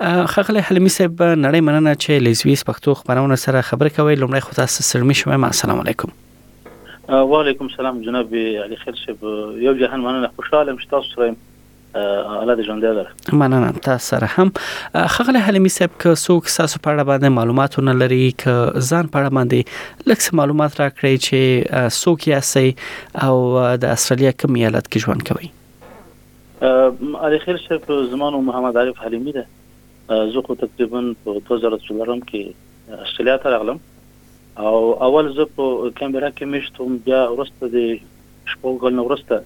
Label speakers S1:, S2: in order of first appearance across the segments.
S1: ښاغلی حلمي صاحب نړۍ مننه چې له زویس پښتو خبرونه سره خبرې کوي لومړی خو تاسو سلمي شوم السلام علیکم
S2: وعلیکم السلام جناب علي خیر صاحب یو جهان مننه خوشاله یم چې تاسو سره الله دې ژوندی لره
S1: مننه تاسو سره هم خغله حلیمی صاحب که څوک تاسو په اړه باندې معلومات نه لري که ځان په اړه باندې لکه معلومات راکړي چې څوک یې او د استرالیا کوم ایالت کې ژوند
S2: کوي علي خېل صاحب زما نوم محمد عارف حلیمي ده زه خو تقریبا په دوه زره څلورم کې اسټرالیا ته راغلم او اول زه په کیمبرا کې مېشت وم بیا وروسته د شپږو کلونو وروسته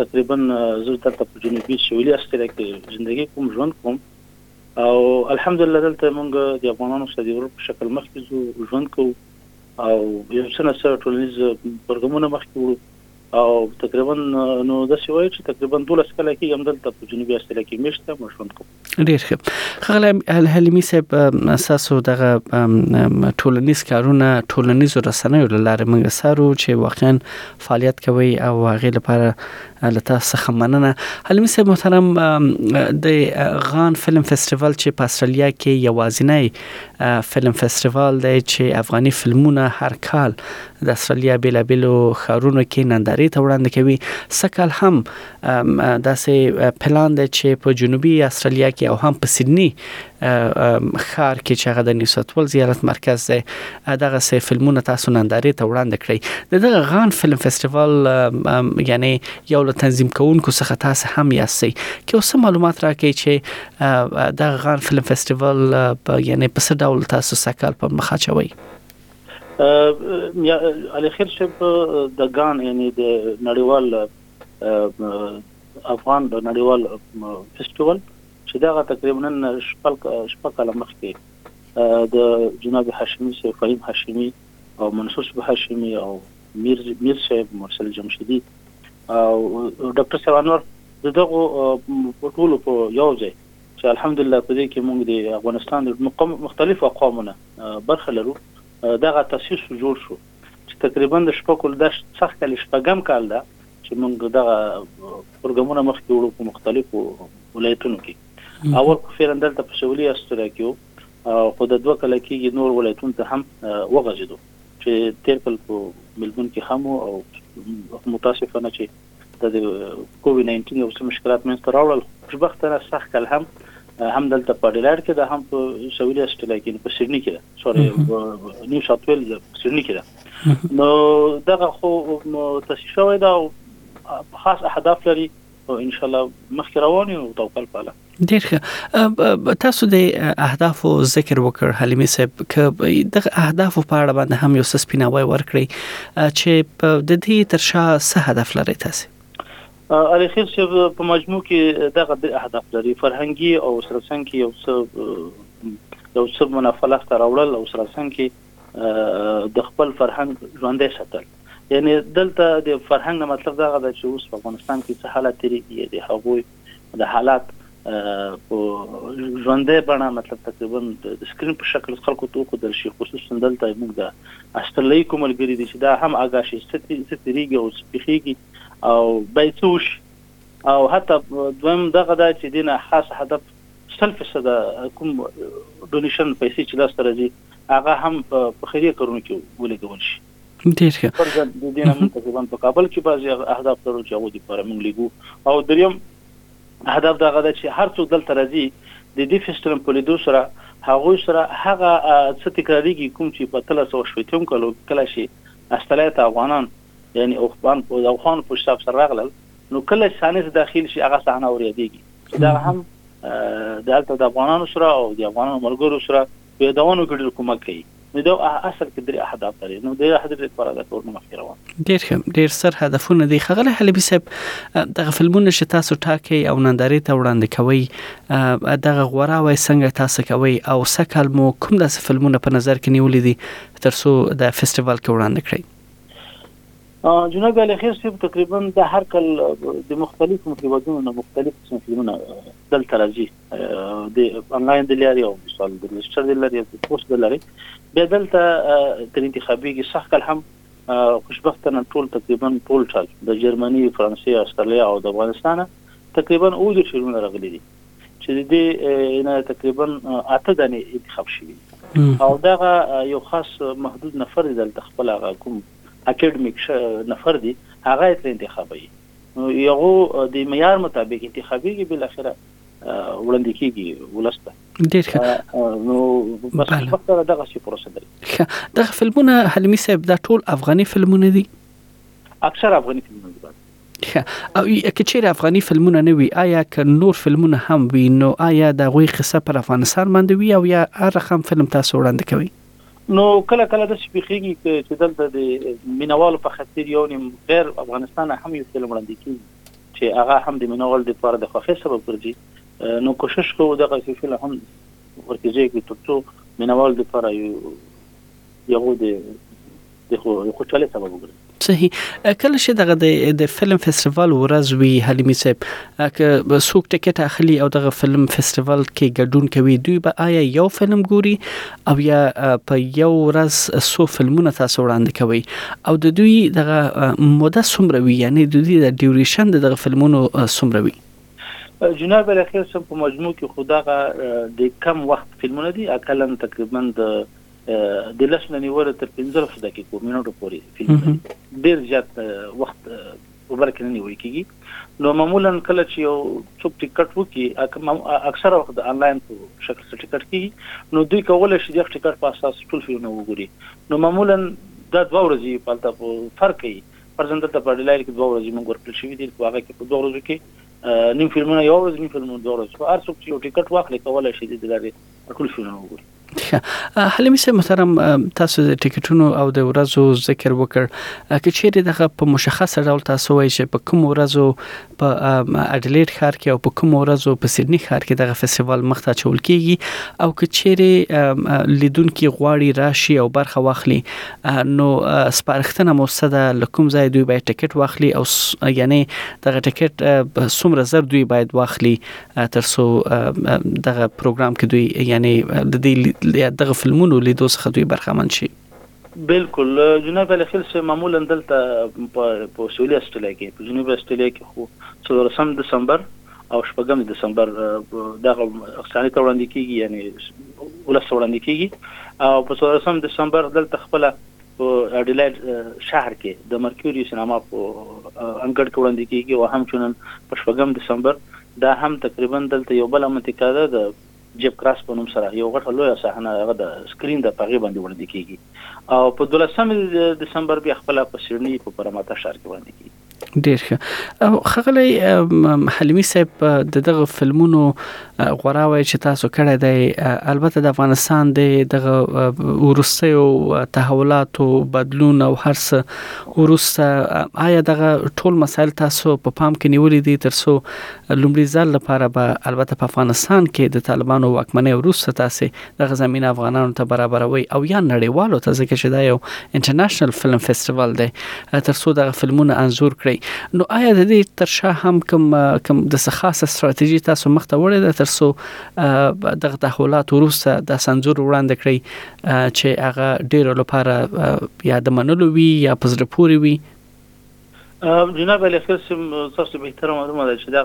S2: تقریبا زه دلته په جنوبي سویلي استریا کې ژوندۍ کوم ژوند کوم او الحمدلله دلته موږ د افغانانو سره د ورور په شکل مخکې ځو ژوند کوو او یو څه نه څه ټولنیز پروګرامونه مخکې وړو او تقریبا نو د سی وای چې تقریبا 12 کاله کې هم دلته په جنوبي استرالیا کې میشته مو ژوند کوم
S1: ډیر ښه خغل الحلیمی صاحب اساسو دغه ټولنیز کارونه ټولنیز رسنیو لاره موږ سارو چې واقعا فعالیت کوي او هغه لپاره لته څخه مننه حلیمی صاحب محترم د غان فلم فیسټیوال چې په استرالیا کې یوازینی فلم فیسټیوال دی چې افغاني فلمونه هر کال د استرالیا بیلابیلو ښارونو کې نندارې ته وړاندې کوي سکل هم داسې پلان دی چې په جنوبي استرالیا کې او هم په سیدنی ښار کې چې هغه د نیوساتول زیارت مرکز دی دغه سه فلمونه تاسو نندارې ته وړاندې کړئ د دغه غان فلم فیسټیوال یعنی یو له تنظیم کوونکو څخه تاسو هم یاستئ کې اوس معلومات راکړئ چې د غان فلم فیسټیوال یعنی په څه ډول تاسو سکل په مخه چوي یا
S2: علي خیر شپ د ګان یعنی د نړیوال افغان د نړیوال فیسټیوال چې دا تقریبا شپږ شپږ کاله مخکې د جناب هاشمي سي فهیم هاشمي او منصور صاحب هاشمي او میر میر صاحب مرسل جمشیدی او ډاکټر سوانور دغه ټول په یو ځای چې الحمدالله په دې کې موږ د افغانستان د مختلفو اقوامو نه برخه لرو دغه تاسیس جوړ شو چې تقریبا د شپږ د سخت کال شپږم کال ده چې موږ دغه پروګرامونه مخکې وړو په مختلفو ولایتونو کې اول خو فعلا دلته په سویلي استرالیا کې خو د دوه کال کېږي نور ولایتونو ته هم وغځېدو چې تیر کال په ملبون کې هم او متاسفانه چې د کووي 19 یو څه مشکلات منځ ته راوړل خوشبختانه سخت کال هم هم دلته په ډیلایر کې ده هم په سویلي استرالیا کې په سیډني کې ده سوري نیو ساوث ویل سیډني کې ده نو دغه خو تاسیس شوی دا خاص اهداف لري او ان شاء الله مخکې روان یو توکل په الله
S1: ډیر ښه تاسو د اهدافو ذکر وکړ حلیمي صاحب ک د اهدافو په اړه باندې هم یو سپیناوی ورکړي چې د دې ترشا سه هدف لري تاسو
S2: علي خیر صاحب په مجموع کې دغه د اهداف لري فرهنګي او سره څنګه کې یو څه یو څه منافلس تر اورل او سره څنګه کې د خپل فرهنګ ژوندې ساتل یعنی دلته د فرهنګ نه مطلب دا غدا چې اوس په افغانستان کې څه حالت لري د هغوی د حالات په ژوندې بڼه مطلب تقریبا د سکرین په شکل خلکو ته وښودل شي خصوصا دلته موږ د استرلۍ کوم ملګري دي چې دا هم آګاه شي څه تیریږي او څه پیښیږي او باید څه وشي او حتی دویم دغه دا چې دینه خاص هدف سل فیصد کوم ډونیشن پیسې چې لاسته راځي هغه هم په خیریه کارونو کې ولګول شي
S1: ډیر ښه
S2: پر ځل د دې نه موږ تقریبا په کابل کې بعضي اهداف لرو چې هغه د پر موږ لګو او دریم اهداف دا غدا چې هر څوک دلته راځي د دې فیسټرم په لیدو سره هغه سره هغه څه تکرارېږي کوم چې په 1318 کلو کله شي استلایت افغانان یعنی افغان په افغان په حساب سره راغلل نو کله چې سانس داخل شي هغه صحنه اوریديږي دا هم دلته د افغانانو سره او د افغانانو ملګرو سره په یادونو کې ډېر کمک کوي نو دا اصل کې درې اهداف لري نو درې اهداف لري پر دا کور نه مخکې روان
S1: ډېر ښه ډېر سر هدفونه دي خغله حلبي صاحب دغه فلمونه چې تاسو ټاکي او نندارې ته وړاندې کوي دغه غوړه وای څنګه تاسو کوي او سکهال مو کوم داسې فلمونه په نظر کې نیولې دي ترڅو د فیسټیوال کې وړاندې کړئ
S2: جناب علي خیر صاحب تقریبا د هر کل د مختلفو هیوادونو نه مختلف قسم فلمونه دلته راځي د انلاین د لارې او مثال د رجسټر د لارې او د پوسټ د لارې بیا دلته تر انتخابي کې سخت کال هم خوشبختانه ټول تقریبا ټول ټال د جرمني فرانسې استرالیا او د افغانستان تقریبا او د شیرونه راغلي دي چې د دې نه تقریبا اته دنې انتخاب شوي او دغه یو خاص محدود نفر دی دلته خپل هغه کوم اکیډمیک نفر دی هغه تر انتخابي یو د معیار مطابق انتخابي کې بل اخره وړاندې کیږي ولس ته
S1: ډیر ښه
S2: نو بس وخت سره دغه سی پروسه ده ښه
S1: دغه فلمونه حلمی صاحب دا ټول افغاني فلمونه دي
S2: اکثر افغاني فلمونه دي ښه
S1: او که چیرې افغاني فلمونه نه وي آیا که نور فلمونه هم وي نو آیا د غوي قصه پر افغانستان باندې وي او یا هر رقم فلم تاسو وړاندې کوي
S2: نو کله کله د شپخېږي چې دلته د مینوالو په خاطر یو نیم غیر افغانستان هم یو فلم وړاندې کیږي چې هغه هم د مینوال لپاره د خوښۍ سبب ګرځي نو کوشش کوو دغه فلم هم ورکیږي کې ترڅو مینوال لپاره یو د د خوشحالۍ سبب وګرځي
S1: صحیح کله چې دغه د فلم فیسټیوال ورځ وی حلیمی صاحب که څوک ټیکټ اخلي او دغه فلم فیسټیوال کې ګډون کوي دوی به آیا یو فلم ګوري او یا په یو ورځ سو فلمونه تاسو وړاندې کوي او د دوی دغه موده څومره وي یعنی د دوی د ډیوریشن دغه فلمونو څومره وي
S2: جناب بلخیر سم په مجموع کې خو دغه د کم وخت فلمونه دي اقلا تقریبا د د لس نه نیول تر 15 دقیقو منټو پورې فلمونه ډیر زیات وخت اوبر کې نه نیول کیږي نو معمولا کله چې یو څوک ټیکټ وکړي اکثره وخت د انلاین په شکل سره ټیکټ کیږي نو دوی کولای شي دغه ټیکټ په اساس ټول فلمونه وګوري نو معمولا دا دوه ورځې په هلته په فرق کوي فرضاً دلته په ډیلایر کې دوه ورځې موږ ورکړل شوي دي په هغه کې په دوه ورځو کې نیم فلمونه یو ورځ نیم فلمونه دوه ورځې خو هر څوک چې یو ټیکټ واخلي کولای شي د لارې ټول فلمونه وګوري
S1: حلیمی صاحب محترم تاسو د ټیکټونو او د ورځو ذکر وکړ که چیرې دغه په مشخصه ډول تاسو وایي چې په کوم ورځو په اډلیډ ښار کې او په کوم ورځو په سیدنی ښار کې دغه فستیوال مخته چول کیږي او که چیرې لیدونکو غواړي راشي او برخه واخلي نو سپارښتنه مو څه ده لکم ځای دوی باید ټیکټ واخلي او یعنی دغه ټیکټ څومره زر دوی باید واخلي تر څو دغه پروګرام کې دوی یعنی د دې دغه فلمونو لیدو څخه دوی برخمن شي
S2: بالکل جناب علي خیل سه معمولا دلته په سویلي استرالیا کې په جنوبي استرالیا کې خو څلورم دسمبر او شپږم دسمبر دغه اقتصادي ته وړاندې کیږي یعنی ولس وړاندې کیږي او په څلورم دسمبر دلته خپل په اډیلاید شهر کې د مرکیوري سینما په انګړ کې وړاندې کیږي او همچنان په شپږم دسمبر دا هم تقریبا دلته یو بل منطقه ده د جیب کراس په نوم سره یو غټه لویه صحنه هغه د سکرین د پغې باندې وړاندې کیږي او په دولسم دسمبر بیا خپل په سیډني په پرماتا شهر کې وړاندې کیږي
S1: ډیر ښه خغلی حلیمی صاحب د دغه فلمونو غورا وای چې تاسو کړه دی البته د افغانستان د دغه ورسې او تحولات او بدلون او هرڅ ورسته آیا دغه ټول مسایل تاسو په پام کې نیولې دي ترسو لومړي ځل لپاره به البته په افغانستان کې د طالبانو واکمنۍ ورسته تاسو دغه زمينه افغانانو ته برابروي او یا نړیوالو ته ځکه چې دا یو انټرنیشنل فلم فیسټیوال دی تر څو دغه فلمونه انزور کړي نو آیا د دې ترشا هم کوم کوم د خاصه ستراتیژي تاسو مخته وړې ده تر څو دغه تحولات وروسته د سنزور وړاندې کړي چې هغه ډیرو لپاره یا د منلو وي یا پزره پوري وي
S2: جناب علي خیل سم تاسو به تر معلومه ده چې دا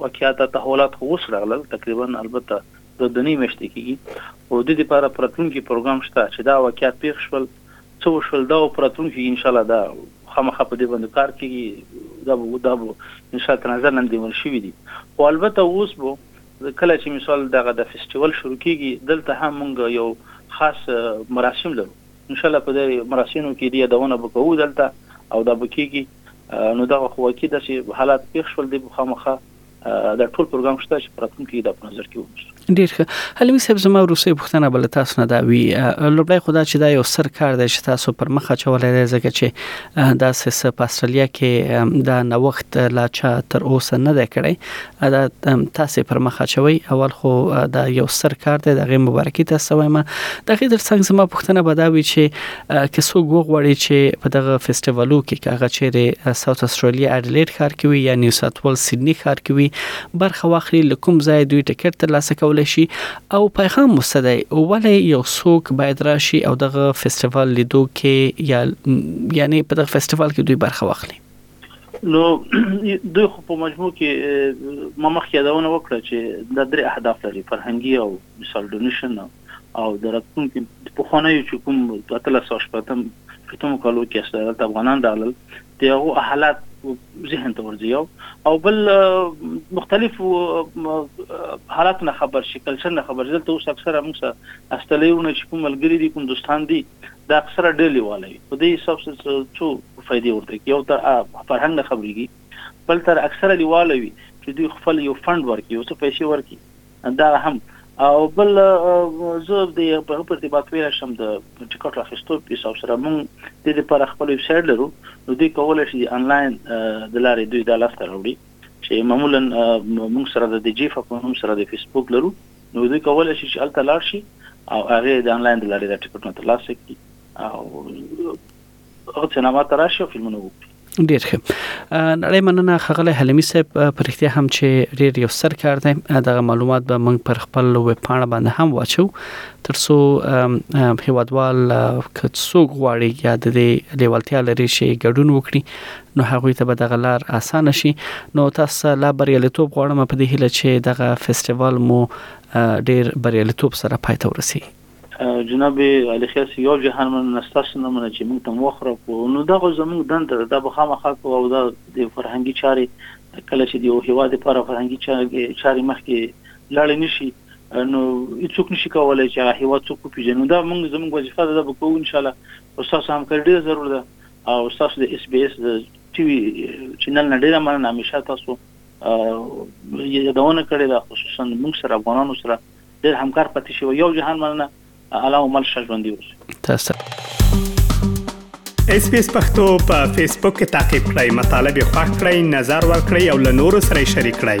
S2: واقعیت تحولات خو وسرغلل تقریبا البته له دنۍ مياشتې کيږي او ددې لپاره په راتلونکي پروګرام شته چې دا واقعات پيښ شول څه وشول دا به په راتلونکي کې ان شاء الله دا خامخا په دې باندې کار کيږي دا به دا به ان شاء الله تر نظر لاندې نيول شوي دي خو البته اوس به کله چې مثال دغه د فیسټیوال شروع کیږي دلته هم مونږ یو خاص مراسم لرو ان شاء الله په دې مراسمو کې دې یادونه به کوو دلته او دا به کیږي نو دغه خو واقعي داسې حالات پېښ شول دی خامخا دا ټول پروګرام شته چې پراتونکو کې د په نظر کې ونیسو
S1: ډیر ښه حلیمي صاحب زما روسي پښتنه بل تاسو نه دا وی لوبړای خدا چې دا یو سر کار دی چې تاسو پر مخه چولای دی ځکه چې دا سس په استرالیا کې دا نوښت لا چا تر اوسه نه دی کړی دا تاسو پر مخه چوي اول خو دا یو سر کار دی د غي مبارکي تاسو وایم د غي در څنګه زما پښتنه بداوي چې که څوک وغواړي چې په دغه فیسټیوالو کې که هغه چیرې ساوت استرالیا اډلیډ ښار کې وي یا نیو ساوت ویلز سیدنی ښار کې وي برخه واخلي لکوم ځای دوی ټیکټ ترلاسه کولای شي او پیغام مستدی ولې یو څوک باید راشي او دغه فیسټیوال لیدو کې یا یعنی په دغه فیسټیوال کې دوی برخه واخلي
S2: نو دوی خو په مجموع کې ما مخکې یادونه وکړه چې د درې اهداف لري فرهنګي او مثال ډونیشن او د راتلونکي د پخوانیو چې کوم په اتلس سوه شپږم شپږمو کالو کې چې دلته افغانان راغلل د هغو حالات ذهن ته ورځي او بل مختلف حالات نه خبر شي کلچر نه خبر دلته اوس اکثره موږ استلیونه چې کوم ملګری دي کوم دوستان دي دا اکثره ډېلی والي په دې حساب سره څو فائدې ورته یو ته فرهنګ نه خبريږي بل تر اکثره لیواله وي چې دوی خپل یو فند ورکړي او څه پیسې ورکړي دغه هم او بل زه د هغه پر ارتباط ویل شم د ټیکټ اخیستو په حساب سره مونږ د دې لپاره خپل ویب سایټ لرو نو دوی کولای شي انلاین د لارې دوی دا لاسته راوړي چې معمولا مونږ سره د جیف په نوم سره د فیسبوک لرو نو دوی کولای شي چې هلته لاړ شي او هغه د انلاین د لارې د ټیکټونه ترلاسه کړي او هغه سینما ته راشي او فلمونه وګوري
S1: ډیر ښه نړۍ مننه خغلی حلیمی صاحب پرختیا هم چې ډیر یو سر کار دی دغه معلومات به موږ پر خپل ویب پاڼه باندې هم واچو ترڅو هیوادوال کڅوګ غواړي یا د دې لیوالتیا لري چې ګډون وکړي نو هغه ته به د غلار اسانه شي نو تاسو لا بریالیتوب غواړم په دې هله چې دغه فیسټیوال مو ډیر بریالیتوب سره پاتې ورسیږي
S2: جناب عليخير صاحب يو جهان مننه ستاسو نه مننه چې موږ ته مو وخت راکړو نو دغه زموږ دنده ده دا به خامخا کوو او دا د فرهنګي چارې کله چې د یو هیواد لپاره فرهنګي چارې مخکې لاړې نشي نو هیڅوک نشي کولای چې هغه هیواد څوک وپیژني دا موږ زموږ وظیفه ده دا به کوو ان شاء الله او تاسو همکاري ډیره ضرور ده او تاسو د اس بي اس د ټي وي چینل نه ډیره مننه همیشه تاسو یادونه کړې ده خصوصا موږ سره افغانانو سره ډیر همکار پاتې شوی یو جهان مننه الله مو مل شه ژوندي اوسئ
S1: تاسو ته
S3: اس پی اس پختو په فیسبوک کې تا کې پلی مطلب یو فاک کړئ نظر ور کړئ او له نورو سره شریک کړئ